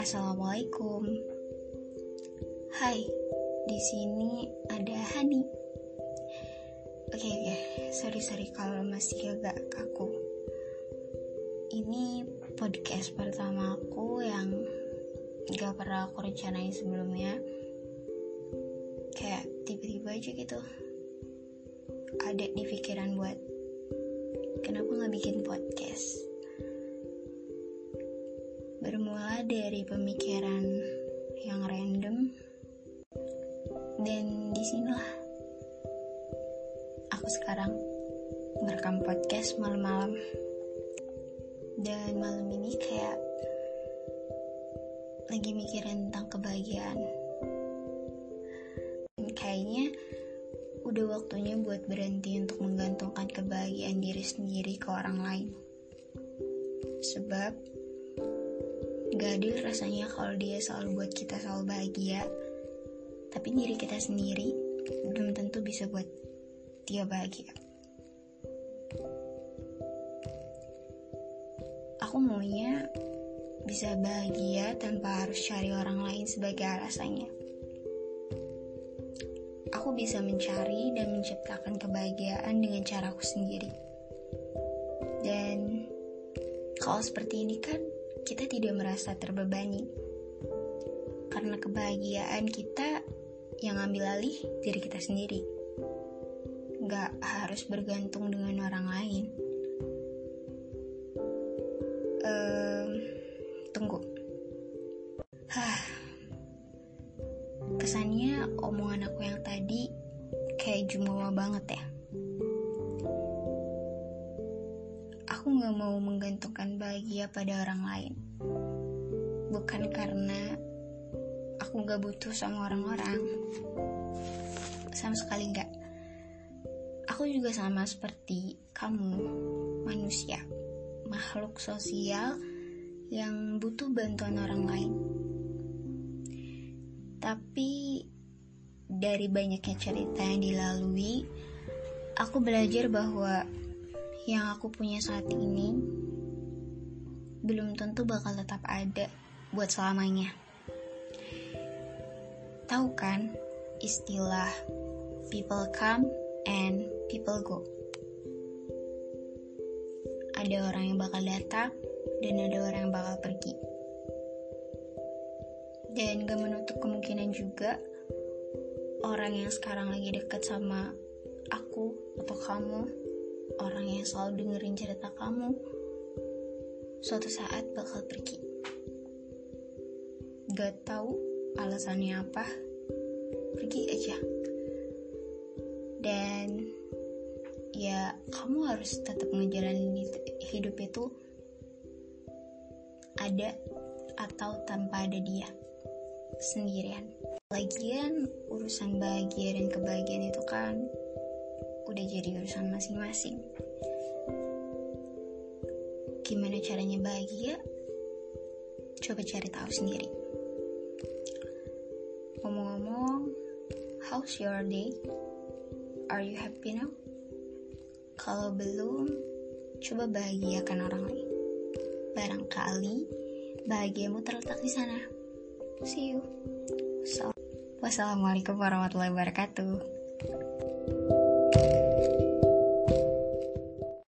Assalamualaikum. Hai, di sini ada Hani. Oke okay, oke, okay. sorry sorry kalau masih agak kaku. Ini podcast pertama aku yang gak pernah aku rencanain sebelumnya. Kayak tiba-tiba aja gitu. Ada di pikiran buat kenapa nggak bikin podcast bermula dari pemikiran yang random. Dan di sinilah aku sekarang merekam podcast malam-malam. Dan malam ini kayak lagi mikirin tentang kebahagiaan. Dan kayaknya udah waktunya buat berhenti untuk menggantungkan kebahagiaan diri sendiri ke orang lain. Sebab Gak adil rasanya kalau dia selalu buat kita selalu bahagia, tapi diri kita sendiri belum tentu bisa buat dia bahagia. Aku maunya bisa bahagia tanpa harus cari orang lain sebagai alasannya. Aku bisa mencari dan menciptakan kebahagiaan dengan caraku sendiri. Dan kalau seperti ini kan kita tidak merasa terbebani. Karena kebahagiaan kita yang ambil alih diri kita sendiri. Gak harus bergantung dengan orang lain. Um, tunggu. Hah. Kesannya omongan aku yang tadi kayak jumawa banget ya. Aku gak mau menggantungkan bahagia pada orang lain. Bukan karena aku gak butuh sama orang-orang. Sama sekali gak. Aku juga sama seperti kamu, manusia, makhluk sosial yang butuh bantuan orang lain. Tapi dari banyaknya cerita yang dilalui, aku belajar bahwa yang aku punya saat ini belum tentu bakal tetap ada buat selamanya. Tahu kan istilah people come and people go? Ada orang yang bakal datang dan ada orang yang bakal pergi. Dan gak menutup kemungkinan juga orang yang sekarang lagi deket sama aku atau kamu orang yang selalu dengerin cerita kamu suatu saat bakal pergi. Gak tahu alasannya apa, pergi aja. Dan ya kamu harus tetap ngejalanin hidup itu ada atau tanpa ada dia sendirian. Lagian urusan bahagia dan kebahagiaan itu kan udah jadi urusan masing-masing. Gimana caranya bahagia? Coba cari tahu sendiri. Ngomong-ngomong, how's your day? Are you happy now? Kalau belum, coba bahagiakan orang lain. Barangkali bahagiamu terletak di sana. See you. So, wassalamualaikum warahmatullahi wabarakatuh.